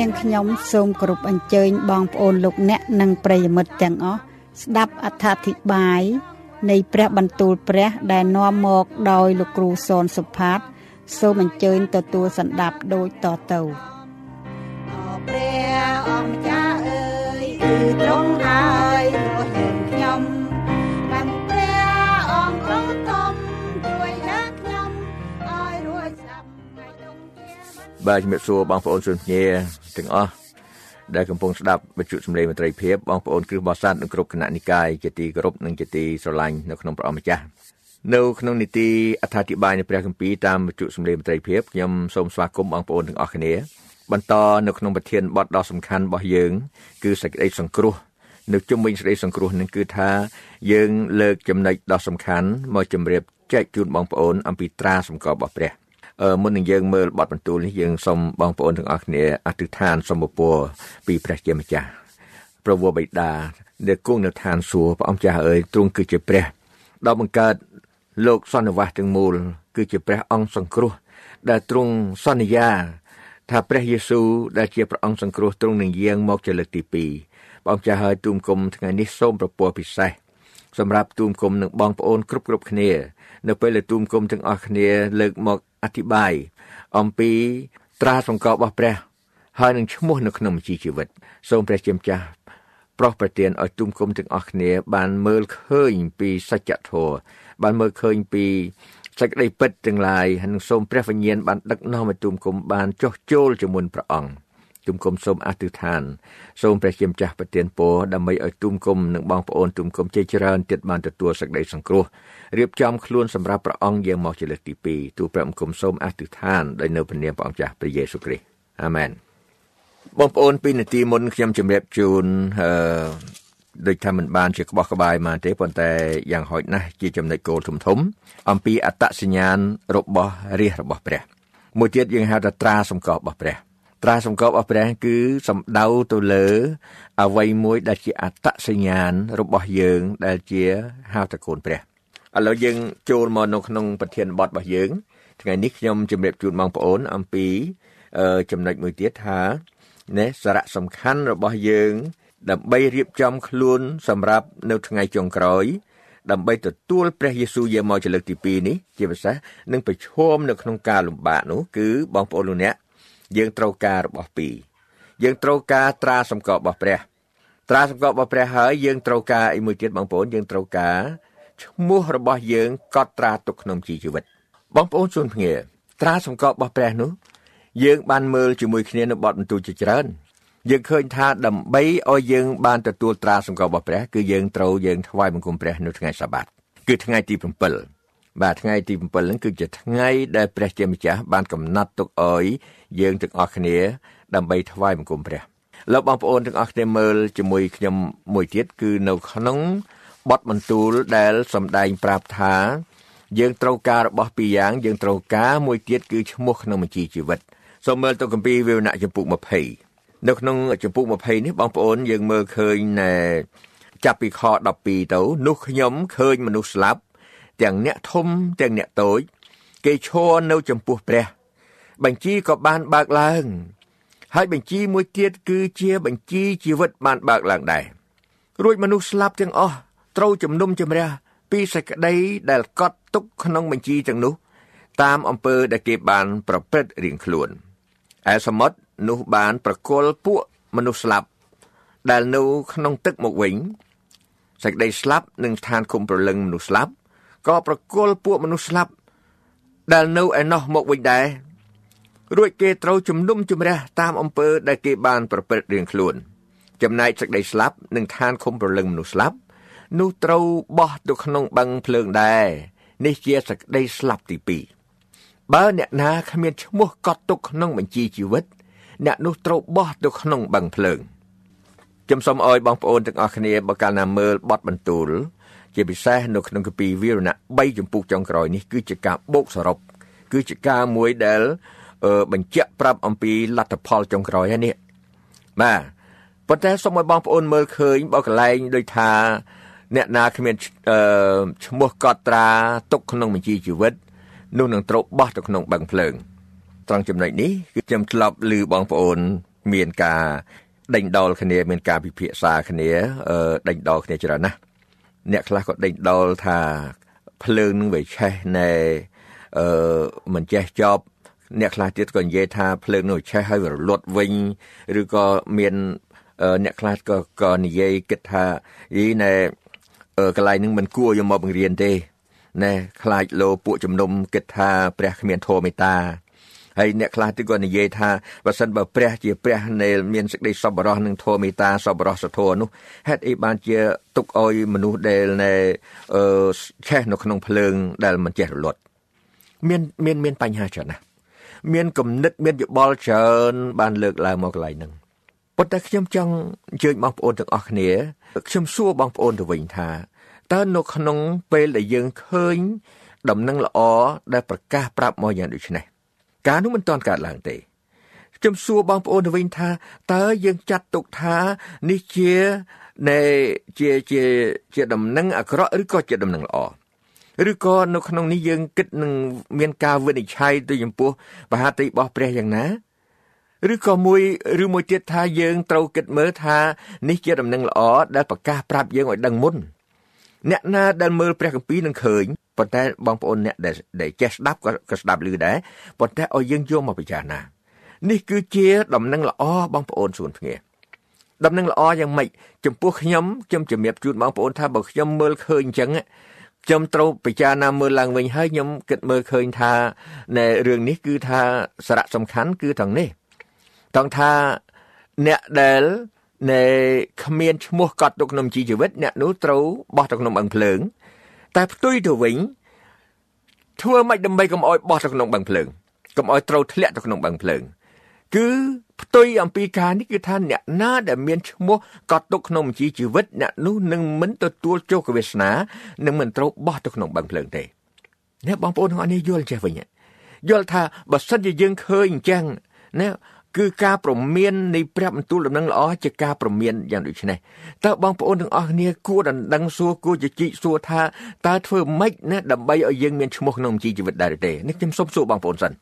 នាងខ្ញុំសូមគោរពអញ្ជើញបងប្អូនលោកអ្នកនិងប្រិយមិត្តទាំងអស់ស្ដាប់អត្ថាធិប្បាយ នៃព្រះបន្ទូលព្រះដែលនាំមកដោយលោកគ្រូសនសុផាត សូមអញ្ជើញទទួលសន្ដាប់ដូចតទៅព្រះអង្គម្ចាស់អើយគឺទ្រង់ហើយរស់យើងខ្ញុំបានព្រះអង្គរត់ធំជួយដល់ខ្ញុំឲ្យរួចស្ដាប់ថ្ងៃទុំជាបាទជំរាបសួរបងប្អូនជនញា ទាំងអស់ដែលកំពុងស្ដាប់វិទ្យុសំឡេងមន្ត្រីភាពបងប្អូនគ្រឹះបោះសัตว์និងគ្រប់គណៈនិកាយជាទីគោរពនិងជាទីស្រឡាញ់នៅក្នុងព្រះអង្គម្ចាស់នៅក្នុងនីតិអត្ថាធិប្បាយនៃព្រះគម្ពីរតាមវិទ្យុសំឡេងមន្ត្រីភាពខ្ញុំសូមស្វាគមន៍បងប្អូនទាំងអស់គ្នាបន្តនៅក្នុងប្រធានបទដ៏សំខាន់របស់យើង គឺសេចក្តីសង្គ្រោះនៅជុំវិញសេចក្តីសង្គ្រោះនឹងគឺថាយើងលើកចំណុចដ៏សំខាន់មកជម្រាបចែកជូនបងប្អូនអំពីត្រាសម្គាល់របស់ព្រះ មុននឹងយើងមើលបទបន្ទូលនេះយើងសូមបងប្អូនទាំងអស់គ្នាអធិដ្ឋានសូមពរពីព្រះជាម្ចាស់ព្រះវរបិតាដែលគង់នៅឋានសួគ៌ព្រះអង្គចាស់អើយទ្រង់គឺជាព្រះដ៏បង្កើតលោកសន្និវាសទាំងមូល គឺជាព្រះអង្គសង្គ្រោះ ដែលទ្រង់សន្យាថាព្រះយេស៊ូវដែលជាព្រះអង្គសង្គ្រោះទ្រង់នឹងយាងមកជាលើកទី2ព្រះអង្គចាស់ហើយទូមគុំថ្ងៃនេះសូមប្រពោះពិសេសសម្រាប់ទូមគុំនឹងបងប្អូនគ្រប់គ្រប់គ្នា នៅពេលដែលទូមគុំទាំងអស់គ្នាលើកមក អធិប្បាយអំពីត្រាសង្កល់របស់ព្រះ ហើយនឹងឈ្មោះនៅក្នុងជីជីវិត សូមព្រះជាម្ចាស់ប្រោះប្រទានឲ្យទុំគុំទាំងអស់គ្នា បានមើលឃើញពីសច្ចធម៌បានមើលឃើញពីសេចក្តីពិតទាំងឡាយហើយនឹងសូមព្រះវិញ្ញាណបានដឹកនាំឲ្យទុំគុំបានចុះចូលជាមួយព្រះអង្គ ទុំគុំសូមអធិដ្ឋានសូមព្រះជាម្ចាស់ប្រទានពរដើម្បីឲ្យទុំគុំនិងបងប្អូនទុំគុំជាច្រើនទៀតបានទទួលសេចក្តីសង្គ្រោះរៀបចំខ្លួនសម្រាប់ព្រះអង្គយាងមកជាលើកទី2ទូព្រះអង្គសូមអធិដ្ឋានដោយនៅព្រះនាមព្រះអង្គចាស់ព្រះយេស៊ូវគ្រីស្ទអាមែនបងប្អូនពីនាទីមុនខ្ញុំជម្រាបជូនអឺដូចថាមិនបានជាក្បោះក្បាយមកទេប៉ុន្តែយ៉ាងហោចណាស់ជាចំណុចគោលធំធំ អំពីអត្តសញ្ញាណរបស់រាជរបស់ព្រះមួយទៀតយើងហៅថាត្រាសម្កប់របស់ព្រះ ត្រាសម្គាល់របស់ព្រះគឺសំដៅទៅលើ អ្វីមួយដែលជាអត្តសញ្ញាណរបស់យើង ដែលជាហៅតកូនព្រះឥឡូវយើងចូលមកនៅក្នុងប្រធានបទរបស់យើង ថ្ងៃនេះខ្ញុំជម្រាបជូនបងប្អូនអំពីចំណុចមួយទៀតថាណែសារៈសំខាន់របស់យើង ដើម្បីរៀបចំខ្លួន សម្រាប់នៅថ្ងៃចុងក្រោយដើម្បីទទួលព្រះយេស៊ូវយាងមកជាលើកទី2នេះជាពិសេសនឹងប្រឈមនៅក្នុងការលំបាកនោះគឺបងប្អូនលោកអ្នក យើងត្រូវការរបស់ពីរយើងត្រូវការត្រាសម្គាល់របស់ព្រះ ត្រាសម្គាល់របស់ព្រះហើយយើងត្រូវការអីមួយទៀតបងប្អូនយើងត្រូវការឈ្មោះរបស់យើងកត់ត្រាទុកក្នុងជីវិត បងប្អូនជួនភ្ងាត្រាសម្គាល់របស់ព្រះនោះយើងបានមើលជាមួយគ្នានៅបទបន្ទូលជាច្រើនយើងឃើញថាដើម្បីឲ្យយើងបានទទួលត្រាសម្គាល់របស់ព្រះគឺយើងត្រូវយើងថ្វាយបង្គំព្រះនៅថ្ងៃសាបាតគឺថ្ងៃទី7 បាទថ្ងៃទី7ហ្នឹងគឺជាថ្ងៃដែលព្រះជាម្ចាស់បានកំណត់ទុកឲ្យយើងទាំងអស់គ្នា ដើម្បីថ្វាយបង្គំព្រះលោកបងប្អូនទាំងអស់គ្នាមើលជាមួយខ្ញុំមួយទៀតគឺនៅក្នុងបទបន្ទូលដែលសម្ដែងប្រាប់ថា យើងត្រូវការរបស់ពីរយ៉ាងយើងត្រូវការមួយទៀតគឺឈ្មោះក្នុងបញ្ជីជីវិតសូមមើលទៅគម្ពីរវិវណៈចំពុក20នៅក្នុងចំពុក20នេះបងប្អូនយើងមើលឃើញណែចាប់ពីខ12ទៅនោះខ្ញុំឃើញមនុស្សស្លាប់ ទាំងអ្នកធំទាំងអ្នកតូច គេឈរនៅចំពោះព្រះ បញ្ជីក៏បានបើកឡើង ហើយបញ្ជីមួយទៀតគឺជាបញ្ជីជីវិតបានបើកឡើងដែររួចមនុស្សស្លាប់ទាំងអស់ត្រូវជំនុំជម្រះពីសេចក្តីដែលកត់ទុកក្នុងបញ្ជីទាំងនោះ តាមអំពើដែលគេបានប្រព្រឹត្តរៀងខ្លួនឯសមុទ្រនោះបានប្រគល់ពួកមនុស្សស្លាប់ ដែលនៅក្នុងទឹកមកវិញសេចក្តីស្លាប់និងឋានគុំប្រលឹងមនុស្សស្លាប់ ក៏ប្រគល់ពួកមនុស្សស្លាប់ដែលនៅឯណោះមកវិញដែររួចគេត្រូវជំនុំជម្រះតាមអំពើដែលគេបានប្រព្រឹត្តរៀងខ្លួន ចំណែកសេចក្តីស្លាប់និងឋានគុំប្រលឹងមនុស្សស្លាប់នោះត្រូវបោះទៅក្នុងបឹងភ្លើងដែរនេះជាសេចក្តីស្លាប់ទី2បើអ្នកណាគ្មានឈ្មោះកត់ទុកក្នុងបញ្ជីជីវិត អ្នកនោះត្រូវបោះទៅក្នុងបឹងភ្លើងខ្ញុំសូមអោយបងប្អូនទាំងអស់គ្នាបើកាលណាមើលបទបន្ទូល ជាពិសេសនៅក្នុងគម្ពីរវីរណៈ3ចំពុកចុងក្រោយនេះគឺជាការបូកសរុបគឺជាការមួយដែលបញ្ជាក់ប្រាប់អំពីលទ្ធផលចុងក្រោយហើយនេះបាទប៉ុន្តែសូមឲ្យបងប្អូនមើលឃើញបើកន្លែងដូចថាអ្នកណាគ្មានឈ្មោះកត់ត្រាទុកក្នុងបញ្ជីជីវិតនោះនឹងត្រូវបោះទៅក្នុងបឹងភ្លើងត្រង់ចំណុចនេះគឺខ្ញុំធ្លាប់ឮបងប្អូនមានការដេញដោលគ្នាមានការពិភាក្សាគ្នាដេញដោលគ្នាច្រើនណាស់ អ្នកខ្លះក៏ដេញដោលថាភ្លើងនឹងវាឆេះណែអឺមិនចេះចប់អ្នកខ្លះទៀតក៏និយាយថាភ្លើងនោះឆេះហើយវារលត់វិញឬក៏មានអ្នកខ្លះក៏ក៏និយាយគិតថាយីណែកន្លែងនឹងមិនគួរយកមកបង្រៀនទេណែខ្លាចលោពួកជំនុំគិតថាព្រះគ្មានធម៌មេត្តា ហើយអ្នកខ្លះទៀតក៏និយាយថាបើសិនបើព្រះជាព្រះនៃមានសេចក្តីសប្បុរសនិងធម៌មេត្តាសប្បុរសធម៌នោះហេតុអីបានជាទុកឲ្យមនុស្សដែលណែអឺឆេះនៅក្នុងភ្លើងដែលមិនចេះរលត់មានមានមានបញ្ហាច្រើនណាស់មានគំនិតមានយោបល់ច្រើនបានលើកឡើងមកកន្លែងហ្នឹងប៉ុន្តែខ្ញុំចង់អញ្ជើញបងប្អូនទាំងអស់គ្នាខ្ញុំសួរបងប្អូនទៅវិញថាតើនៅក្នុងពេលដែលយើងឃើញដំណឹងល្អដែលប្រកាសប្រាប់មកយ៉ាងដូចនេះ ការនោះមិនទាន់កើតឡើងទេខ្ញុំសួរបងប្អូនទៅវិញថាតើយើងចាត់ទុកថានេះជានៃជាជាជាដំណឹងអាក្រក់ឬក៏ជាដំណឹងល្អឬក៏នៅក្នុងនេះយើងគិតនឹងមានការវិនិច្ឆ័យទៅចំពោះបហាតិរបស់ព្រះយ៉ាងណាឬក៏មួយឬមួយទៀតថាយើងត្រូវគិតមើលថានេះជាដំណឹងល្អដែលប្រកាសប្រាប់យើងឲ្យដឹងមុនអ្នកណាដែលមើលព្រះគម្ពីរនឹងឃើញ ប៉ុន្តែបងប្អូនអ្នកដែលចេះស្ដាប់ក៏ក៏ស្ដាប់ឮដែរប៉ុន្តែឲ្យយើងយកមកពិចារណានេះគឺជាដំណឹងល្អបងប្អូនសួនភ្ងាដំណឹងល្អយ៉ាងម៉េចចំពោះខ្ញុំខ្ញុំជំរាបជូនបងប្អូនថាបើខ្ញុំមើលឃើញអញ្ចឹងខ្ញុំត្រូវពិចារណាមើលឡើងវិញហើយខ្ញុំគិតមើលឃើញថានៅរឿងនេះគឺថាសារៈសំខាន់គឺត្រង់នេះត្រង់ថាអ្នកដែលនៃគ្មានឈ្មោះកត់ទុកក្នុងជីវិតអ្នកនោះត្រូវបោះទៅក្នុងបឹងភ្លើង តែផ្ទុយទៅវិញធ្វើម៉េចដើម្បីកុំឲ្យបោះទៅក្នុងបឹងភ្លើងកុំឲ្យត្រូវធ្លាក់ទៅក្នុងបឹងភ្លើងគឺផ្ទុយអំពីការនេះគឺថាអ្នកណាដែលមានឈ្មោះកត់ទុកក្នុងជីជីវិតអ្នកនោះនឹងមិនទទួលជោគវាសនានឹងមិនត្រូវបោះទៅក្នុងបឹងភ្លើងទេអ្នកបងប្អូនទាំងអស់នេះយល់ចេះវិញយល់ថាបើសិនជាយើងឃើញអញ្ចឹងណា គឺការប្រមាននៃព្រះបន្ទូលដំណឹងល្អជាការប្រមានយ៉ាងដូចនេះតើបងប្អូនទាំងអស់គ្នាគួរដណ្ដឹងសួរគួរជជែកសួរថាតើធ្វើម៉េចណាដើម្បីឲ្យយើងមានឈ្មោះក្នុងជីវិតដែរទេនេះខ្ញុំសូមសួរបងប្អូនសិន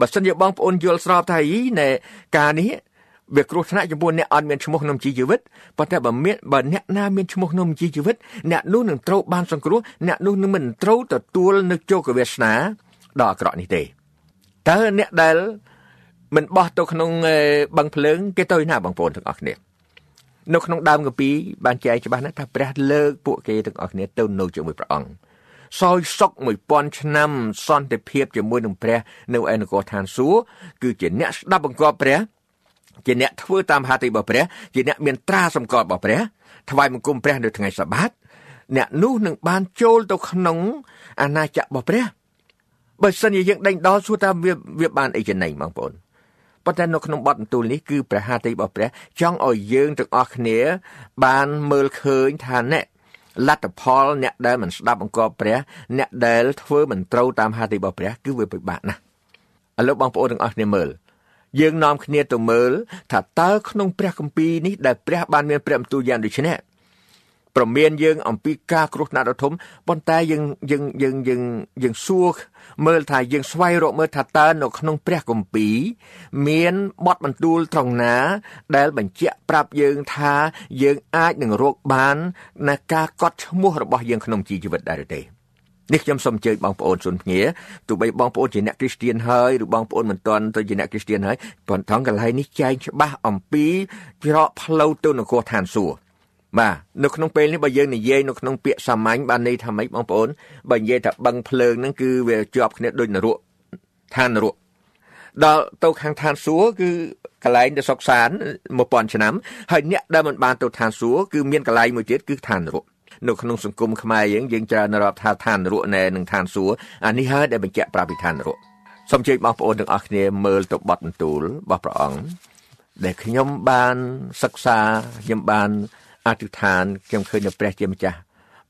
បើសិនជាបងប្អូនយល់ស្របថាយីណែការនេះវាគ្រោះថ្នាក់ចំពោះអ្នកអត់មានឈ្មោះក្នុងជីវិតប៉ុន្តែបើមានបើអ្នកណាមានឈ្មោះក្នុងជីវិតអ្នកនោះនឹងត្រូវបានសង្គ្រោះអ្នកនោះនឹងមិនត្រូវទទួលនៅជោគវាសនាដ៏អាក្រក់នេះទេតើអ្នកដែល មិនបោះទៅក្នុងបឹងភ្លើងគេទៅណាបងប្អូនទាំងអស់គ្នានៅក្នុងដើមកាពីបានចែកច្បាស់ណាស់ថាព្រះលើកពួកគេទាំងអស់គ្នាទៅនៅជាមួយព្រះអង្គសោយសុក1000ឆ្នាំសន្តិភាពជាមួយនឹងព្រះនៅឯនគរឋានសួគ៌គឺជាអ្នកស្ដាប់បង្គាប់ព្រះជាអ្នកធ្វើតាមហាតិរបស់ព្រះជាអ្នកមានត្រាសម្គាល់របស់ព្រះថ្វាយបង្គំព្រះនៅថ្ងៃសបាតអ្នកនោះនឹងបានចូលទៅក្នុងអាណាចក្ររបស់ព្រះបើសិនជាយើងដេញដោលសួរថាវាវាបានអីចំណេញបងប្អូន ប៉ុន្តែនៅក្នុងបទបន្ទូលនេះគឺព្រះハតិរបស់ព្រះ ចង់ឲ្យយើងទាំងអស់គ្នា បានមើលឃើញថាអ្នកលទ្ធផលអ្នកដែលមិនស្ដាប់បង្គាប់ព្រះ អ្នកដែលធ្វើមិនត្រូវតាមហាតិរបស់ព្រះគឺវាពិបាកណាស់ឥឡូវបងប្អូនទាំងអស់គ្នាមើលយើងនាំគ្នាទៅមើលថាតើក្នុងព្រះគម្ពីរនេះដែលព្រះបានមានព្រះបន្ទូលយ៉ាងដូចនេះ ប្រមានយើងអំពីការគ្រោះថ្នាក់ដ៏ធំប៉ុន្តែយើងយើងយើងយើងយើងសួរមើលថាយើងស្វែងរកមើលថាតើនៅក្នុងព្រះគម្ពីរមានបទបន្ទូលត្រង់ណា ដែលបញ្ជាក់ប្រាប់យើងថាយើងអាចនឹងរកបាននៅការកត់ឈ្មោះរបស់យើងក្នុងជីវិតដែរទេនេះខ្ញុំសូមអញ្ជើញបងប្អូនសុនភ្ងាទោះបីបងប្អូនជាអ្នកគ្រីស្ទានហើយឬបងប្អូនមិនទាន់ទៅជាអ្នកគ្រីស្ទានហើយប៉ុន្តែកន្លែងនេះចែងច្បាស់អំពីច្រកផ្លូវទៅនគរឋានសួគ៌ បាទនៅក្នុងពេលនេះបើយើងនិយាយនៅក្នុងពាក្យសាមញ្ញបានន័យថាម៉េចបងប្អូនបើនិយាយថាបឹងភ្លើងហ្នឹងគឺវាជាប់គ្នាដូចនរកឋាននរកដល់ទៅខាងឋានសួគ៌គឺកន្លែងដែលសុកសាន1000ឆ្នាំហើយអ្នកដែលមិនបានទៅឋានសួគ៌គឺមានកន្លែងមួយទៀតគឺឋាននរកនៅក្នុងសង្គមខ្មែរយើងយើងច្រើនរាប់ថាឋាននរកណែនិងឋានសួគ៌អានេះហើយដែលបញ្ជាក់ប្រាប់ពីឋាននរកសូមជើញបងប្អូនទាំងអស់គ្នាមើលទៅបទបន្ទូលរបស់ព្រះអង្គដែលខ្ញុំបានសិក្សាខ្ញុំបាន អធិដ្ឋានខ្ញុំឃើញនៅព្រះជាម្ចាស់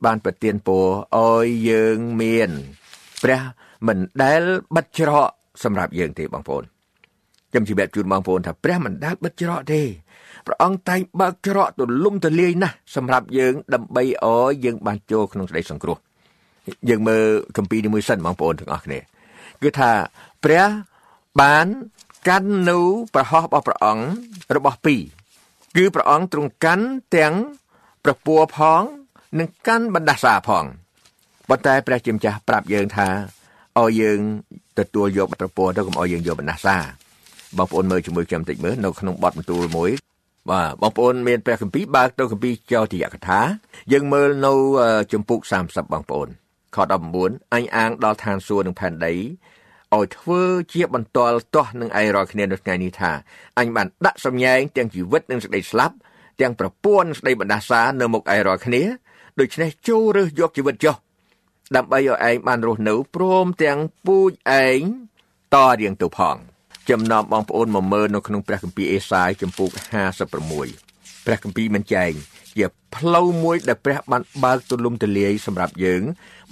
បានប្រទានពរឲ្យយើងមានព្រះមិនដែលបិទច្រកសម្រាប់យើងទេបងប្អូនខ្ញុំជម្រាបជូនបងប្អូនថាព្រះមិនដែលបិទច្រកទេព្រះអង្គតែងបើកច្រកទូលំទូលាយណាស់សម្រាប់យើងដើម្បីឲ្យយើងបានចូលក្នុងសេចក្តីសង្គ្រោះយើងមើលគម្ពីរនេះមួយសិនបងប្អូនទាំងអស់គ្នាគឺថាព្រះបានកាន់នៅប្រហោះរបស់ព្រះអង្គរបស់ពីរ គឺព្រះអង្គទ្រង់កាន់ទាំងប្រពោះផង និងកាន់បណ្ដាសាផងប៉ុន្តែព្រះជាម្ចាស់ប្រាប់យើងថាឲ្យយើងទទួលយកប្រពោះទៅកុំឲ្យយើងយកបណ្ដាសាបងប្អូនមើលជាមួយខ្ញុំតិចមើលនៅក្នុងបទបន្ទូលមួយបាទបងប្អូនមានព្រះគម្ពីរបើកទៅគម្ពីរចោទយកថា យើងមើលនៅជំពូក30បងប្អូនខ19អញអាងដល់ឋានសួគ៌និងផែនដី ឲ្យធ្វើជាបន្ទាល់ទាស់នឹងឯងរាល់គ្នានៅថ្ងៃនេះថាអញបានដាក់សម្ញែងទាំងជីវិតនិងសេចក្តីស្លាប់ទាំងប្រពន្ធស្ដីបណ្ដាសានៅមុខឯងរាល់គ្នាដូច្នេះចូលរើសយកជីវិតចុះដើម្បីឲ្យឯងបានរស់នៅព្រមទាំងពូជឯងតរៀងទៅផងចំណោមបងប្អូនមកមើលនៅក្នុងព្រះគម្ពីរអេសាយចំពុក56ព្រះគម្ពីរមិនចែងជាផ្លូវមួយដែលព្រះបានបើកទូលំទូលាយសម្រាប់យើង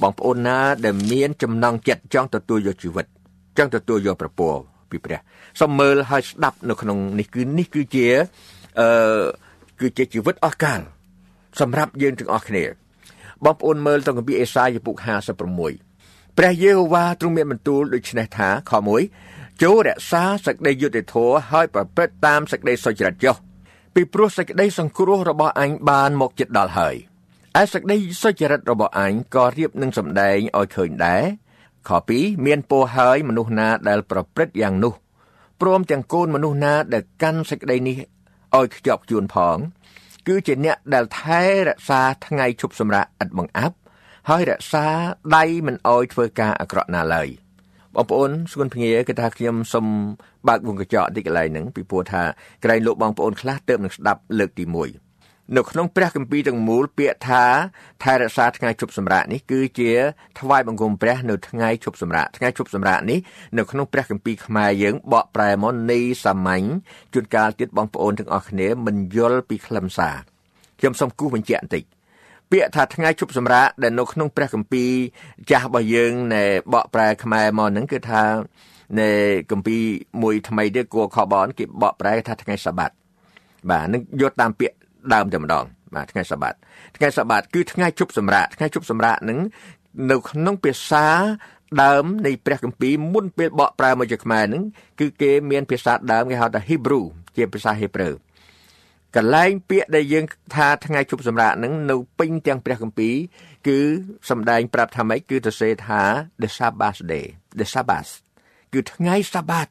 បងប្អូនណាដែលមានចំណងចិត្តចង់ទទួលយកជីវិត ចង់ទទួលយកប្រពោពីព្រះសូមមើលហើយស្ដាប់នៅក្នុងនេះគឺនេះគឺជាអឺគឺជាជីវិតអស់កលសម្រាប់យើងទាំងអស់គ្នាបងប្អូនមើលទៅគម្ពីរអេសាយពុក56ព្រះយេហូវ៉ាទ្រង់មានបន្ទូលដូចនេះថាខ1ចូលរក្សាសេចក្តីយុត្តិធម៌ហើយប្រព្រឹត្តតាមសេចក្តីសុចរិតចុះពីព្រោះសេចក្តីសង្គ្រោះរបស់អញបានមកជិតដល់ហើយឯសេចក្តីសុចរិតរបស់អញក៏រៀបនឹងសម្ដែងឲ្យឃើញដែរ ខ2មានពោហើយមនុស្សណាដែលប្រព្រឹត្តយ៉ាងនោះព្រមទាំងកូនមនុស្សណាដែលកាន់សេចក្តីនេះឲ្យខ្ជាប់ខ្ជួនផង គឺជាអ្នកដែលថែរក្សាថ្ងៃឈប់សម្រាកឥតបង្អាប់ហើយរក្សាដៃមិនអោយធ្វើការអាក្រក់ណាឡើយបងប្អូនស្គនភ្ងាគឺថាខ្ញុំសូមបើកវងកញ្ចក់តិចកន្លែងហ្នឹងពីព្រោះថាក្រែងលោកបងប្អូនខ្លះទៅនឹងស្ដាប់លើកទី1 នៅក្នុងព្រះគម្ពីរទាំងមូលពាក្យថាថែរក្សាថ្ងៃជប់សម្រាកនេះគឺជាថ្វាយបង្គំព្រះនៅថ្ងៃជប់សម្រាកថ្ងៃជប់សម្រាកនេះនៅក្នុងព្រះគម្ពីរខ្មែរយើងបកប្រែមកនៃសាមញ្ញជួនកាលទៀតបងប្អូនទាំងអស់គ្នាមិនយល់ពីខ្លឹមសារខ្ញុំសូមគូសបញ្ជាក់បន្តិចពាក្យថាថ្ងៃជប់សម្រាកដែលនៅក្នុងព្រះគម្ពីរចាស់របស់យើងនៃបកប្រែខ្មែរមកហ្នឹងគឺថានៃគម្ពីរមួយថ្មីទៀតគួរខបនគេបកប្រែថាថ្ងៃសបាតបាទនឹងយកតាមពាក្យ ដើមតែម្ដងបាទថ្ងៃសបាតថ្ងៃសបាតគឺថ្ងៃជប់សម្រាកថ្ងៃជប់សម្រាកនឹងនៅក្នុងភាសាដើមនៃព្រះគម្ពីរមុនពេលបកប្រែមកជាខ្មែរនឹងគឺគេមានភាសាដើមគេហៅថា Hebrew ជាភាសាហេប្រឺកន្លែងពាក្យដែលយើងថាថ្ងៃជប់សម្រាកនឹងនៅពេញទាំងព្រះគម្ពីរគឺសំដែងប្រាប់ថាម៉េចគឺទៅសេថា the Sabbath day the Sabbath គឺថ្ងៃសាបាត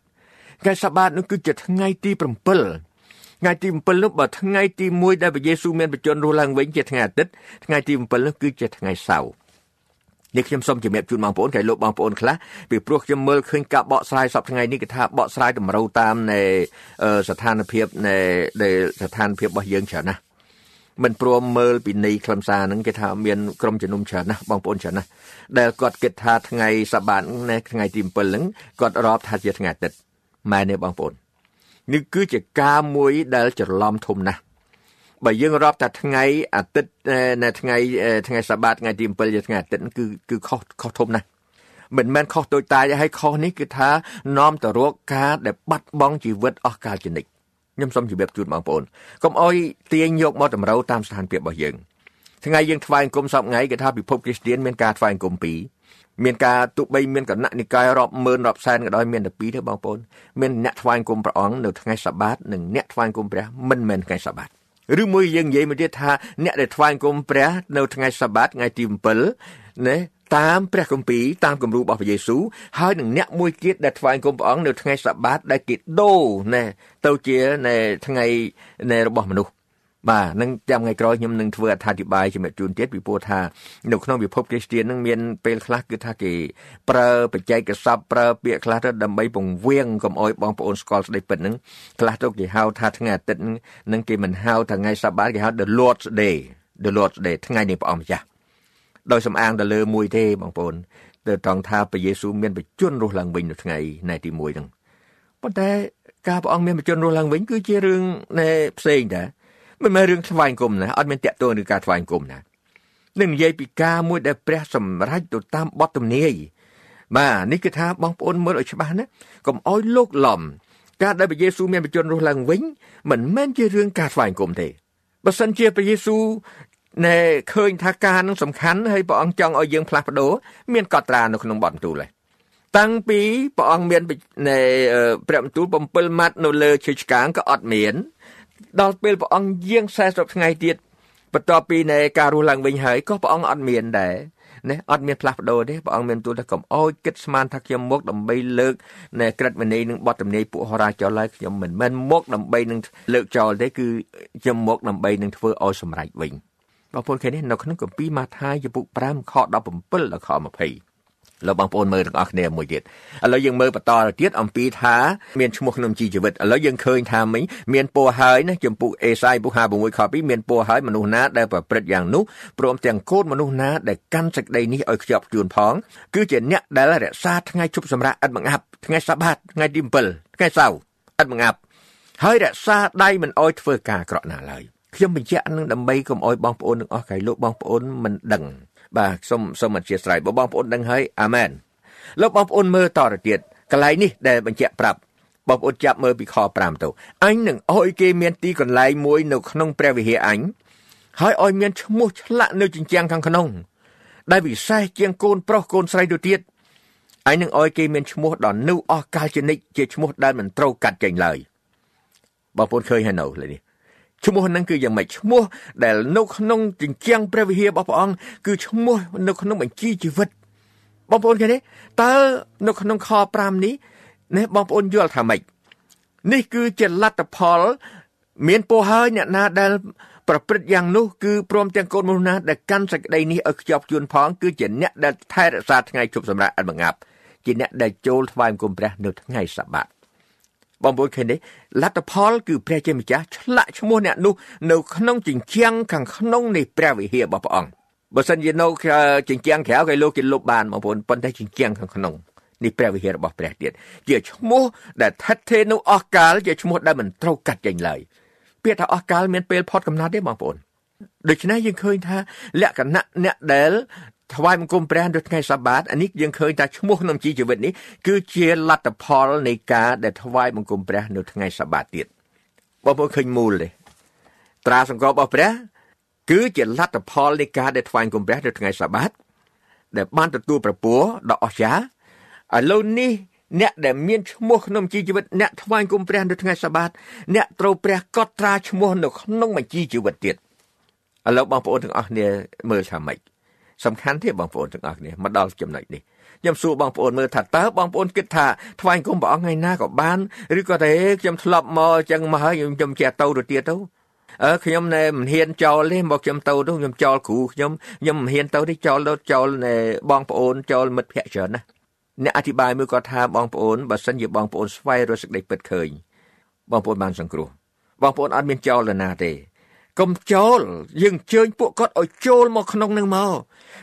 ថ្ងៃសាបាតនោះគឺជាថ្ងៃទី7 ថ្ងៃទី7នោះបើថ្ងៃទី1ដែលព្រះយេស៊ូវមានបញ្ជន់រស់ឡើងវិញជាថ្ងៃអាទិត្យថ្ងៃទី7នោះគឺជាថ្ងៃសៅរ៍នេះខ្ញុំសូមជំរាបជូនបងប្អូនគេលោកបងប្អូនខ្លះពីព្រោះខ្ញុំមើលឃើញការបកស្រាយសពថ្ងៃនេះគឺថាបកស្រាយតម្រូវតាមនៃស្ថានភាពនៃស្ថានភាពរបស់យើងច្រើនណាស់មិនព្រមមើលពីនៃខ្លឹមសារហ្នឹងគេថាមានក្រុមជំនុំច្រើនណាស់បងប្អូនច្រើនណាស់ដែលគាត់គិតថាថ្ងៃសបាតថ្ងៃទី7ហ្នឹងគាត់រាប់ថាជាថ្ងៃអាទិត្យម៉ែនេះបងប្អូន នេះគឺជាការមួយដែលច្រឡំធំណាស់បើយើងរាប់តែថ្ងៃអាទិត្យនៅថ្ងៃថ្ងៃសបាតថ្ងៃទី7ជាថ្ងៃអាទិត្យគឺគឺខុសខុសធំណាស់មិនមែនខុសតូចតាចហើយខុសនេះគឺថានាំទៅរកការដែលបាត់បង់ជីវិតអស់កលជានិច្ចខ្ញុំសូមជម្រាបជូនបងប្អូនកុំអោយទាញយកមកតម្រូវតាមស្ថានភាពរបស់យើងថ្ងៃយើងថ្វាយអង្គមសពថ្ងៃគេថាពិភពគ្រីស្ទានមានការថ្វាយអង្គមពីរ មានការទោះបីមានគណៈនិកាយរាប់ម៉ឺនរាប់សែនក៏ដោយមានតែពីរទេបងប្អូនមានអ្នកថ្វាយអង្គមព្រះអង្គនៅថ្ងៃសបាតនិងអ្នកថ្វាយអង្គមព្រះមិនមែនថ្ងៃសបាតឬមួយយើងនិយាយមកទៀតថាអ្នកដែលថ្វាយអង្គមព្រះនៅថ្ងៃសបាតថ្ងៃទី7ណាតាមព្រះគម្ពីរតាមគំរូរបស់ព្រះយេស៊ូវហើយនឹងអ្នកមួយទៀតដែលថ្វាយគុំព្រះអង្គនៅថ្ងៃសបាតដែលគេដូរណែទៅជាណែថ្ងៃណែរបស់មនុស្ស បាទនឹងចាំថ្ងៃក្រោយខ្ញុំនឹងធ្វើអត្ថាធិប្បាយជំរាបជូនទៀតពីព្រោះថានៅក្នុងពិភពគ្រីស្ទាននឹងមានពេលខ្លះគឺថាគេប្រើបច្ចេកសព្ទប្រើពាក្យខ្លះទៅដើម្បីពង្រៀងកុំអោយបងប្អូនស្គាល់ស្ដីពិតនឹងខ្លះទៅគេហៅថាថ្ងៃអាទិត្យនឹងគេមិនហៅថាថ្ងៃសបាតគេហៅ the lord's day the lord's day ថ្ងៃនៃព្រះអង្គម្ចាស់ដោយសំអាងទៅលើមួយទេបងប្អូនទៅត្រង់ថាព្រះយេស៊ូវមានបជនរស់ឡើងវិញនៅថ្ងៃណែទី1ហ្នឹងប៉ុន្តែការព្រះអង្គមានបជនរស់ឡើងវិញគឺជារឿងណែផ្សេងដែរ មិនមែនរឿងថ្វាយគុំណាអត់មានតាក់ទងនឹងការថ្វាយគុំណានឹងនិយាយពីការមួយដែលព្រះសម្រេចទៅតាមបទទំនាយបាទនេះគឺថាបងប្អូនមើលឲ្យច្បាស់ណាកុំអោយលោកឡំការដែលព្រះយេស៊ូវមានបជនរស់ឡើងវិញមិនមែនជារឿងការថ្វាយគុំទេបើសិនជាព្រះយេស៊ូវណែឃើញថាការនឹងសំខាន់ហើយព្រះអង្គចង់ឲ្យយើងផ្លាស់ប្ដូរមានកត់ត្រានៅក្នុងបទបន្ទូលហើយតាំងពីព្រះអង្គមានណែព្រះបន្ទូល7ម៉ាត់នៅលើឈើឆ្កាងក៏អត់មាន ដល់ពេលព្រះអង្គយាង40ថ្ងៃទៀតបន្ទាប់ពីនៃការរស់ឡើងវិញហើយក៏ព្រះអង្គអត់មានដែរណាអត់មានផ្លាស់ប្ដូរទេព្រះអង្គមានទូលថាកុំអោយគិតស្មានថាខ្ញុំមកដើម្បីលើកនៃក្រិតវិន័យនឹងបទទំនាយពួកហោរាចោលឡើយខ្ញុំមិនមែនមកដើម្បីនឹងលើកចោលទេគឺខ្ញុំមកដើម្បីនឹងធ្វើឲ្យសម្រេចវិញបងប្អូនឃើញនេះនៅក្នុងគម្ពីរម៉ាថាយជំពូក5ខ17ដល់ខ20 លោកបងប្អូនមើលទាំងអស់គ្នាមួយទៀតឥឡូវយើងមើលបន្តទៅទៀតអំពីថាមានឈ្មោះក្នុងជីជីវិតឥឡូវយើងឃើញថាមិញមានពរហើយណាចំពុកអេសាយពុក56ខ2មានពរហើយមនុស្សណាដែលប្រព្រឹត្តយ៉ាងនោះព្រមទាំងកូនមនុស្សណាដែលកាន់សេចក្តីនេះឲ្យខ្ជាប់ខ្ជួនផង គឺជាអ្នកដែលរក្សាថ្ងៃជប់សម្រាប់ឥតបង្អាប់ថ្ងៃសបាតថ្ងៃទី7ថ្ងៃសៅរ៍ឥតបង្អាប់ហើយរក្សាដៃមិនអោយធ្វើការអាក្រក់ណាឡើយខ្ញុំបញ្ជាក់នឹងដើម្បីកុំអោយបងប្អូនទាំងអស់កាយលោកបងប្អូនមិនដឹង បាទសូមសូមអធិស្ឋានបងប្អូនដឹងហើយអាមែនលោកបងប្អូនមើលតទៅទៀតកន្លែងនេះដែលបញ្ជាក់ប្រាប់បងប្អូនចាប់មើលពីខ5ទៅអញនឹងអោយគេមានទីកន្លែងមួយនៅក្នុងព្រះវិហារអញហើយអោយមានឈ្មោះឆ្លាក់នៅជញ្ជាំងខាងក្នុង ដែលវិសេសជាងកូនប្រុសកូនស្រីទៅទៀតអញនឹងអោយគេមានឈ្មោះដ៏នៅអស់កាលជានិច្ចជាឈ្មោះដែលមិនត្រូវកាត់ចេញឡើយបងប្អូនឃើញហើយនៅលើនេះ ឈ្មោះហ្នឹងគឺយ៉ាងម៉េចឈ្មោះដែលនៅក្នុងជញ្ជាំងព្រះវិហាររបស់ព្រះអង្គគឺឈ្មោះនៅក្នុងបញ្ជីជីវិតបងប្អូនឃើញទេតើនៅក្នុងខ5នេះនេះបងប្អូនយល់ថាម៉េចនេះគឺជាលទ្ធផល មានពោហើយអ្នកណាដែលប្រព្រឹត្តយ៉ាងនោះគឺព្រមទាំងកូនមនុស្សណាដែលកាន់សេចក្តីនេះឲ្យខ្ជាប់ខ្ជួនផង គឺជាអ្នកដែលថែរក្សាថ្ងៃជប់សម្រាប់អត់បង្ងាប់ជាអ្នកដែលចូលថ្វាយបង្គំព្រះនៅថ្ងៃសបាត បងប្អូនឃើញទេលទ្ធផលគឺព្រះជាម្ចាស់ឆ្លាក់ឈ្មោះអ្នកនោះនៅក្នុងជញ្ជាំងខាងក្នុងនៃព្រះវិហាររបស់ព្រះអង្គបើសិនជានៅជញ្ជាំងក្រៅគេលោកគេលុបបានបងប្អូនប៉ុន្តែជញ្ជាំងខាងក្នុងនេះព្រះវិហាររបស់ព្រះទៀតជាឈ្មោះដែលថិតថេរនៅអស់កាលជាឈ្មោះដែលមិនត្រូវកាត់ចេញឡើយពាក្យថាអស់កាលមានពេលផុតកំណត់ទេបងប្អូនដូច្នេះយើងឃើញថាលក្ខណៈអ្នកដែល ថ្វាយបង្គំព្រះនៅថ្ងៃសបាតអានេះយើងឃើញថាឈ្មោះក្នុងជីវិតនេះគឺជាលទ្ធផលនៃការដែលថ្វាយបង្គំព្រះនៅថ្ងៃសបាតទៀតបងប្អូនឃើញមូលទេត្រាសង្កល់របស់ព្រះ គឺជាលទ្ធផលនៃការដែលថ្វាយបង្គំព្រះនៅថ្ងៃសបាតដែលបានទទួលប្រពោះដ៏អស្ចារ្យឥឡូវនេះអ្នកដែលមានឈ្មោះក្នុងជីវិតអ្នកថ្វាយគុំព្រះនៅថ្ងៃសបាតអ្នកត្រូវព្រះកត់ត្រាឈ្មោះនៅក្នុងបញ្ជីជីវិតទៀតឥឡូវបងប្អូនទាំងអស់គ្នាមើលថាម៉េច សំខាន់ទេបងប្អូនទាំងអស់គ្នាមកដល់ចំណុចនេះខ្ញុំសួរបងប្អូនមើលថាតើបងប្អូនគិតថាថ្វាយគុំព្រះអង្គថ្ងៃណាក៏បានឬក៏តែខ្ញុំធ្លាប់មកអញ្ចឹងមកហើយខ្ញុំចេះទៅទៅទៀតទៅអឺខ្ញុំណែមិនហ៊ានចោលទេមកខ្ញុំទៅទៅខ្ញុំចោលគ្រូខ្ញុំខ្ញុំមិនហ៊ានទៅទេចោលទៅចោលណែបងប្អូនចោលមិត្តភ័ក្តិច្រើនណាអ្នកអធិប្បាយមួយគាត់ថាបងប្អូនបើសិនជាបងប្អូនស្វែងរកសេចក្តីពិតឃើញបងប្អូនបានសង្គ្រោះបងប្អូនអត់មានចោលណាទេកុំចូលយើងអញ្ជើញពួកគាត់ឲ្យចូលមកក្នុងនឹងមក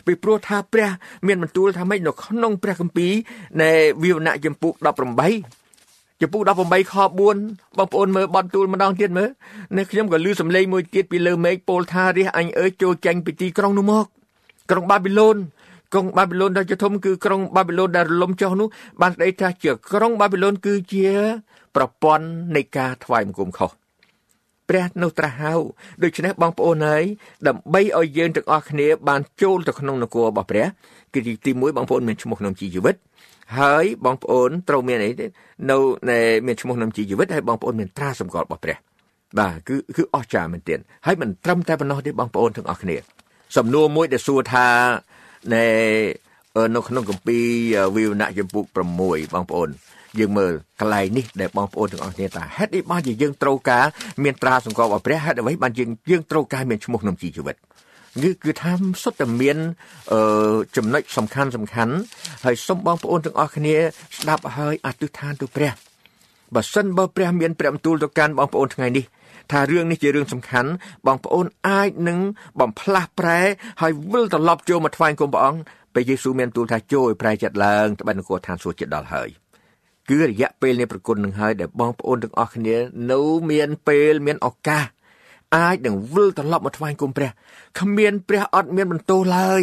ពីព្រោះថាព្រះ មានបន្ទូលថាម៉េចនៅក្នុងព្រះគម្ពីរនៃវិវណៈចម្ពោះ18ចម្ពោះ18ខ4បងប្អូនមើលបន្ទូលម្ដងទៀតមើលនៅខ្ញុំក៏ឮសំឡេងមួយទៀតពីលើមេឃពោលថារះអញអើយចូលចេញពីទីក្រុងនោះមកក្រុងបាប៊ីឡូនក្រុងបាប៊ីឡូនដ៏ជាធំគឺក្រុងបាប៊ីឡូនដែលរលំចុះនោះបានស្ដីថាជាក្រុងបាប៊ីឡូនគឺជា ប្រព័ន្ធនៃការថ្វាយបង្គំខុស ព្រះនៅត្រាស់ហៅដូច្នេះបងប្អូនហើយដើម្បីឲ្យយើងទាំងអស់គ្នាបានចូលទៅក្នុងនគររបស់ព្រះគឺទី1បងប្អូនមានឈ្មោះក្នុងជីវិតហើយបងប្អូនត្រូវមានអីទេនៅមានឈ្មោះក្នុងជីវិតហើយបងប្អូនមានត្រាសម្គាល់របស់ព្រះបាទគឺគឺអស្ចារ្យមែនទែនហើយមិនត្រឹមតែប៉ុណ្ណោះទេបងប្អូនទាំងអស់គ្នា សំណួរមួយដែលសួរថានៅនៅក្នុងគម្ពីរវិវណៈចំពុក6បងប្អូនយើងមើលកន្លែងនេះដែលបងប្អូនទាំងអស់គ្នាថាហេតុអីបានជាយើងត្រូវការមានត្រាសម្គាល់របស់ព្រះហេតុអ្វីបានយើងយើងត្រូវការមានឈ្មោះក្នុងជីវិតគឺគឺថាសុទ្ធតែមានអឺចំណុចសំខាន់សំខាន់ហើយសូមបងប្អូនទាំងអស់គ្នាស្ដាប់ហើយអធិដ្ឋានទៅព្រះបើសិនបើព្រះមានព្រះបន្ទូលទៅកាន់បងប្អូនថ្ងៃនេះថារឿងនេះជារឿងសំខាន់បងប្អូនអាចនឹងបំផ្លាស់ប្រែហើយវិលត្រឡប់ចូលមកថ្វាយគុំព្រះអង្គពេលយេស៊ូវមានទូលថាចូលឲ្យប្រែចិត្តឡើងត្បិតនគរឋានសួគ៌ចិត្តដល់ហើយ គឺរយៈពេលនៃប្រគុណនឹងហើយដែលបងប្អូនទាំងអស់គ្នានៅមានពេលមានឱកាសអាចនឹងវិលត្រឡប់មកថ្វាយគុំព្រះគ្មានព្រះអត់មានបន្ទោសឡើយ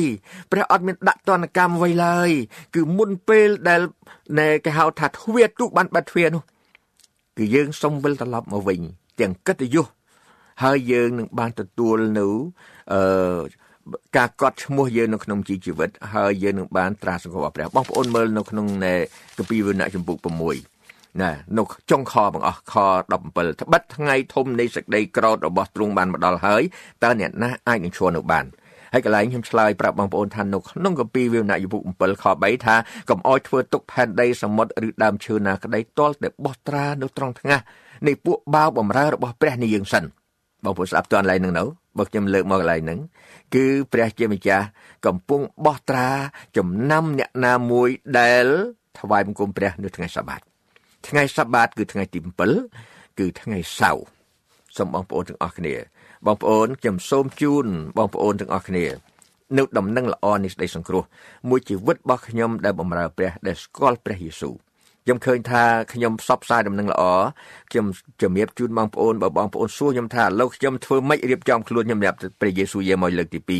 ព្រះអត់មានដាក់ទណ្ឌកម្មអ្វីឡើយគឺមុនពេលដែលគេហៅថាទ្វាទូកបានបាត់ទ្វានោះគឺយើងសុំវិលត្រឡប់មកវិញទាំងកិត្តិយសហើយយើងនឹងបានទទួលនៅអឺ ការកត់ឈ្មោះយើងនៅក្នុងជីវិតហើយយើងនឹងបានត្រាសង្កល់ព្រះបងប្អូនមើលនៅក្នុងគម្ពីរវណ្ណៈចម្ពោះ6ណានៅចុងខបងអស់ខ17ត្បិតថ្ងៃធំនៃសេចក្តីក្រោធរបស់ទ្រង់បានមកដល់ហើយតើអ្នកណាអាចនឹងឈរនៅបានហើយកន្លែងខ្ញុំឆ្លើយប្រាប់បងប្អូនថានៅក្នុងគម្ពីរវិវណៈយពុ7ខ3ថាកុំអោយធ្វើទុកផែនដីសមុទ្រឬដើមឈើណាក្តីទាល់តែបោះត្រានៅត្រង់ថ្ងាសនៃពួកបាវបំរើរបស់ព្រះនេះយើងសិនបងប្អូនស្ដាប់តន់កន្លែងហ្នឹងនៅ បើខ្ញុំលើកមកកន្លែងហ្នឹងគឺព្រះជាម្ចាស់កំពុងបោះត្រាចំណាំអ្នកណាមួយដែលថ្វាយបង្គំព្រះនៅថ្ងៃសបាតថ្ងៃសបាតគឺថ្ងៃទី7គឺថ្ងៃសៅរ៍សូមបងប្អូនទាំងអស់គ្នា បងប្អូនខ្ញុំសូមជូនបងប្អូនទាំងអស់គ្នានៅដំណឹងល្អនៃសេចក្តីសង្គ្រោះមួយជីវិតរបស់ខ្ញុំដែលបម្រើព្រះដែលស្គាល់ព្រះយេស៊ូវ ខ្ញុំឃើញថាខ្ញុំផ្សព្វផ្សាយដំណឹងល្អខ្ញុំជំរាបជូនបងប្អូនបើបងប្អូនសួរខ្ញុំថាឥឡូវខ្ញុំធ្វើម៉េចរៀបចំខ្លួនខ្ញុំសម្រាប់ព្រះយេស៊ូវយាមកលើកទី2ឥ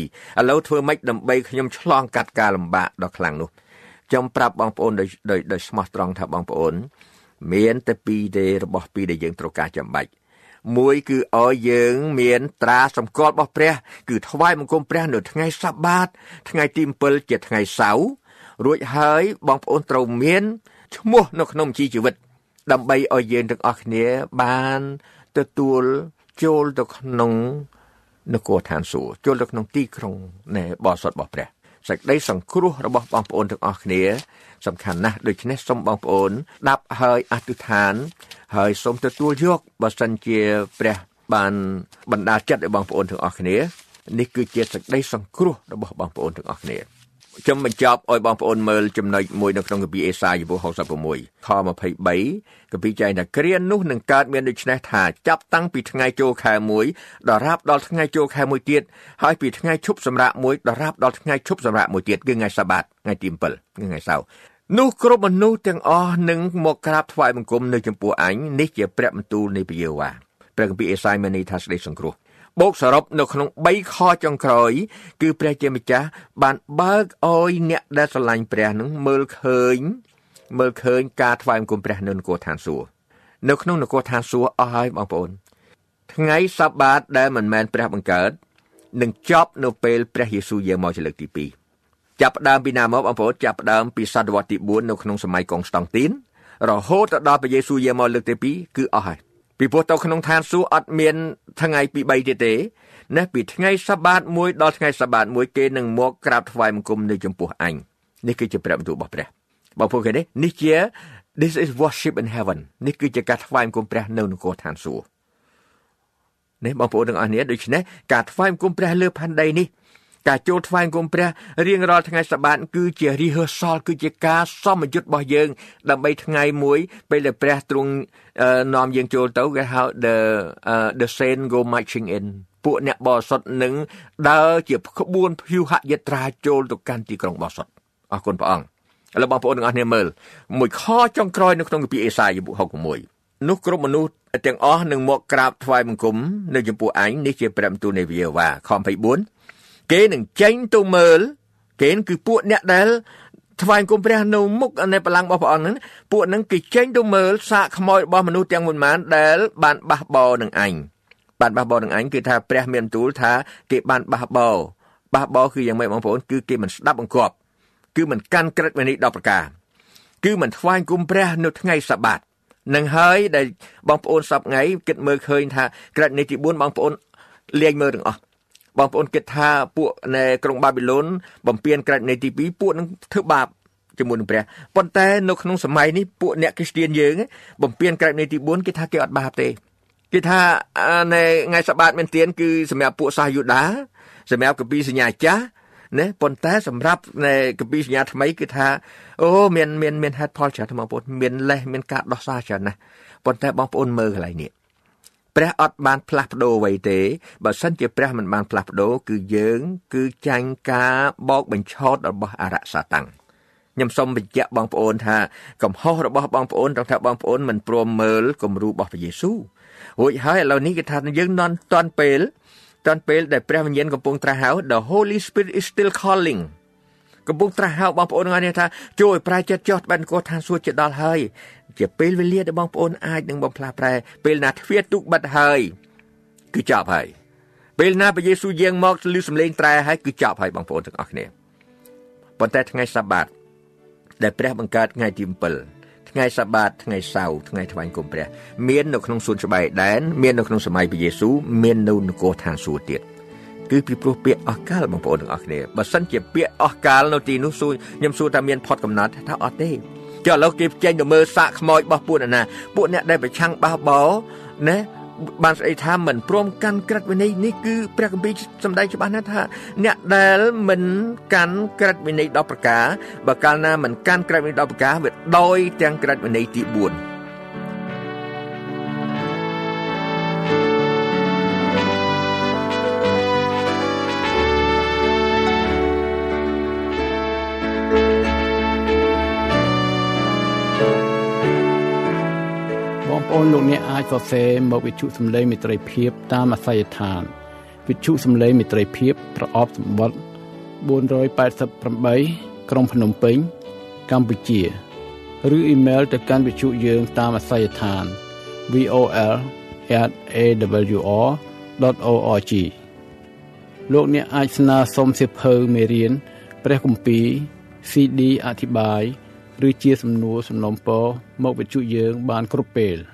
ឡូវធ្វើម៉េចដើម្បីខ្ញុំឆ្លងកាត់ការលំបាកដ៏ខ្លាំងនោះខ្ញុំប្រាប់បងប្អូនដោយដោយស្មោះត្រង់ថាបងប្អូន មានតែពីរទេរបស់ពីរដែលយើងត្រូវការចាំបាច់មួយគឺឲ្យយើងមានត្រាសម្គាល់របស់ព្រះ គឺថ្វាយបង្គំព្រះនៅថ្ងៃសបាតថ្ងៃទី7ជាថ្ងៃសៅរ៍រួចហើយបងប្អូនត្រូវមាន ឈ្មោះនៅក្នុងជីវិត ដើម្បីឲ្យយើងទាំងអស់គ្នាបានទទួលចូលទៅក្នុងនគរឋានសួគ៌ចូលទៅក្នុងទីក្រុងនៃបរិសុទ្ធរបស់ព្រះសេចក្តីសង្គ្រោះរបស់បងប្អូនទាំងអស់គ្នា សំខាន់ណាស់ដូច្នេះសូមបងប្អូនដាប់ហើយអធិដ្ឋាន ហើយសូមទទួលយកបើសិនជាព្រះបានបណ្ដាចិត្តឲ្យបងប្អូនទាំងអស់គ្នានេះគឺជាសេចក្តីសង្គ្រោះរបស់បងប្អូនទាំងអស់គ្នា ខ្ញុំបញ្ចប់ឲ្យបងប្អូនមើលចំណុចមួយនៅក្នុងកាពីអេសាយជំពូក66ខ23កាពីចែងថាគ្រានោះនឹងកើតមានដូច្នេះថាចាប់តាំងពីថ្ងៃចូលខែ1ដល់រាប់ដល់ថ្ងៃចូលខែ1ទៀតហើយពីថ្ងៃឈប់សម្រាកមួយដល់រាប់ដល់ថ្ងៃឈប់សម្រាកមួយទៀតគឺថ្ងៃសាបាតថ្ងៃទី7គឺថ្ងៃសៅរ៍នោះគ្រប់មនុស្សទាំងអស់នឹងមកក្រាបថ្វាយបង្គំនៅចំពោះអញនេះជាព្រះបន្ទូលនៃព្រះយេហូវ៉ាព្រះគម្ពីរអេសាយមានន័យថាសេចក្តីសង្គ្រោះ បូកសរុបនៅក្នុង3ខចុងក្រោយ គឺព្រះជាម្ចាស់បានបើកឲ្យអ្នកដែលស្រឡាញ់ព្រះនឹងមើលឃើញ មើលឃើញការថ្វាយបង្គំព្រះនៅនគរឋានសួគ៌នៅក្នុងនគរឋានសួគ៌អស់ហើយបងប្អូន ថ្ងៃសបាតដែលមិនមែនព្រះបង្កើតនឹងចប់នៅពេលព្រះយេស៊ូវយាងមកជាលើកទី2ចាប់ផ្ដើមពីណាមកបងប្អូនចាប់ផ្ដើមពីសតវត្សទី4នៅក្នុងសម័យកុងស្តង់ទីនរហូតដល់ព្រះយេស៊ូវយាងមកលើកទី2គឺអស់ហើយ ពីព្រោះទៅក្នុងឋានសួគ៌អត់មានថ្ងៃពី3ទៀតទេណាពីថ្ងៃសបាតមួយដល់ថ្ងៃសបាតមួយគេនឹងមកក្រាបថ្វាយបង្គំនៅចំពោះអញនេះគឺជាព្រះបន្ទូលរបស់ព្រះបងប្អូនឃើញទេនេះជា this is worship in heaven នេះគឺជាការថ្វាយបង្គំព្រះនៅនគរឋានសួគ៌នេះបងប្អូនទាំងអស់គ្នាដូច្នេះការថ្វាយបង្គំព្រះលើផែនដីនេះ ការចូលថ្វាយបង្គំព្រះរៀងរាល់ថ្ងៃសបាតគឺជា rehearsal គឺជាការសមយុទ្ធរបស់យើង ដើម្បីថ្ងៃមួយ ពេលដែលព្រះទ្រង់នាំយើងចូលទៅគេហៅ the uh, the saint go marching in ពួកអ្នកបរិសុទ្ធនឹងដើរជាក្បួនភៀវហយត្រាចូលទៅកាន់ទីក្រុងបរិសុទ្ធអរគុណព្រះអង្គឥឡូវបងប្អូនទាំងអស់គ្នាមើលមួយខចុងក្រោយនៅក្នុងគម្ពីរអេសាយជំពូក66នោះគ្រប់មនុស្សទាំងអស់នឹងមកក្រាបថ្វាយបង្គំនៅចំពោះអញនេះជាព្រះបន្ទូលនៃវាវ៉ាខ24 គេនឹងចេញទៅមើលគេគឺពួកអ្នកដែលថ្វាយគុំព្រះនៅមុខនៃបលាំងរបស់ព្រះអង្គហ្នឹងពួកហ្នឹងគេចេញទៅមើលសាកខ្មោចរបស់មនុស្សទាំងមួយម៉ានដែលបានបះបោនឹងអញបានបះបោនឹងអញគឺថាព្រះមានទូលថាគេបានបះបោបះបោគឺយ៉ាងម៉េចបងប្អូនគឺគេមិនស្ដាប់បង្គាប់គឺមិនកាន់ក្រឹតវិន័យ10ប្រការគឺមិនថ្វាយគុំព្រះនៅថ្ងៃសបាតនឹងហើយដែលបងប្អូនសពថ្ងៃគិតមើលឃើញថាក្រឹតនៃទី4បងប្អូនលាយមើលទាំងអស់ បងប្អូនគិតថាពួកនៅក្រុងបាប៊ីឡូនបំពេញក្រាច់នៃទី2ពួកនឹងធ្វើបាបជាមួយនឹងព្រះប៉ុន្តែនៅក្នុងសម័យនេះពួកអ្នកគ្រីស្ទានយើងបំពេញក្រាច់នៃទី4គេថាគេអត់បាបទេគេថានៅថ្ងៃសបាតមែនទានគឺសម្រាប់ពួកសាសយូដាសម្រាប់កពីសញ្ញាចាស់ណាប៉ុន្តែសម្រាប់នៅកពីសញ្ញាថ្មីគឺថាអូមានមានមានហេតុផលច្រើនបងប្អូនមានលេសមានការដោះសារច្រើនណាស់ប៉ុន្តែបងប្អូនមើលកន្លែងនេះ ព្រះអត់បានផ្លាស់ប្ដូរអ្វីទេបើសិនជាព្រះមិនបានផ្លាស់ប្ដូរគឺយើងគឺចាញ់ការបោកបញ្ឆោតរបស់អរិយសាតាំងខ្ញុំសូមបញ្ជាក់បងប្អូនថាកំហុសរបស់បងប្អូនត្រង់ថាបងប្អូនមិនព្រមមើលគំរូរបស់ព្រះយេស៊ូវរួចហើយឥឡូវនេះគេថាយើងនន់តន់ពេលតន់ពេលដែលព្រះវិញ្ញាណកំពុងត្រាស់ហៅ The Holy Spirit is still calling កំពុងត្រាស់ហៅបងប្អូនថ្ងៃនេះថាជួយប្រែចិត្តចោះបានកោឋានសួគ៌ជាដល់ហើយ ជាពេលវេលាដែលបងប្អូនអាចនឹងបំផ្លាស់ប្រែពេលណាទ្វារទូកបិទហើយគឺចប់ហើយពេលណាព្រះយេស៊ូវយាងមកលឺសំឡេងត្រែហើយគឺចប់ហើយបងប្អូនទាំងអស់គ្នាប៉ុន្តែថ្ងៃសាបាតដែលព្រះបង្កើតថ្ងៃទី7ថ្ងៃសាបាតថ្ងៃសៅរ៍ថ្ងៃថ្វាយគុំព្រះមាននៅក្នុងសួនច្បារដែនមាននៅក្នុងសម័យព្រះយេស៊ូវមាននៅនគរឋានសួគ៌ទៀតគឺពីព្រោះពាក្យអស់កាលបងប្អូនទាំងអស់គ្នាបើសិនជាពាក្យអស់កាលនៅទីនោះសួរខ្ញុំសួរថាមានផុតកំណត់ថាអត់ទេ ចុះឥឡូវគេចេញទៅមើលសាកខ្មោចរបស់ពួកណាពួកអ្នកដែលប្រឆាំងបះបោណាបានស្អីថាមិនព្រមកាន់ក្រិតវិន័យនេះគឺព្រះគម្ពីរសម្ដែងច្បាស់ណាស់ថាអ្នកដែលមិនកាន់ក្រិតវិន័យ10ប្រការបើកាលណាមិនកាន់ក្រិតវិន័យ10ប្រការវាដោយទាំងក្រិតវិន័យទី4 អ្នកអាចសរសេរមកវិទ្យុសំឡេងមិត្តភាពតាមអាស័យដ្ឋានវិទ្យុសំឡេងមិត្តភាពប្រអប់សម្បត្តិ488ក្រុងភ្នំពេញ កម្ពុជាឬអ៊ីមែលទៅកាន់វិទ្យុយើងតាមអាស័យដ្ឋាន vol@awr.org លោកអ្នកអាចស្នើសុំសិភៅមេរៀនព្រះគម្ពីរ CD អធិប្បាយឬជាសំណួរសំណុំពរមកវិទ្យុយើងបានគ្រប់ពេល។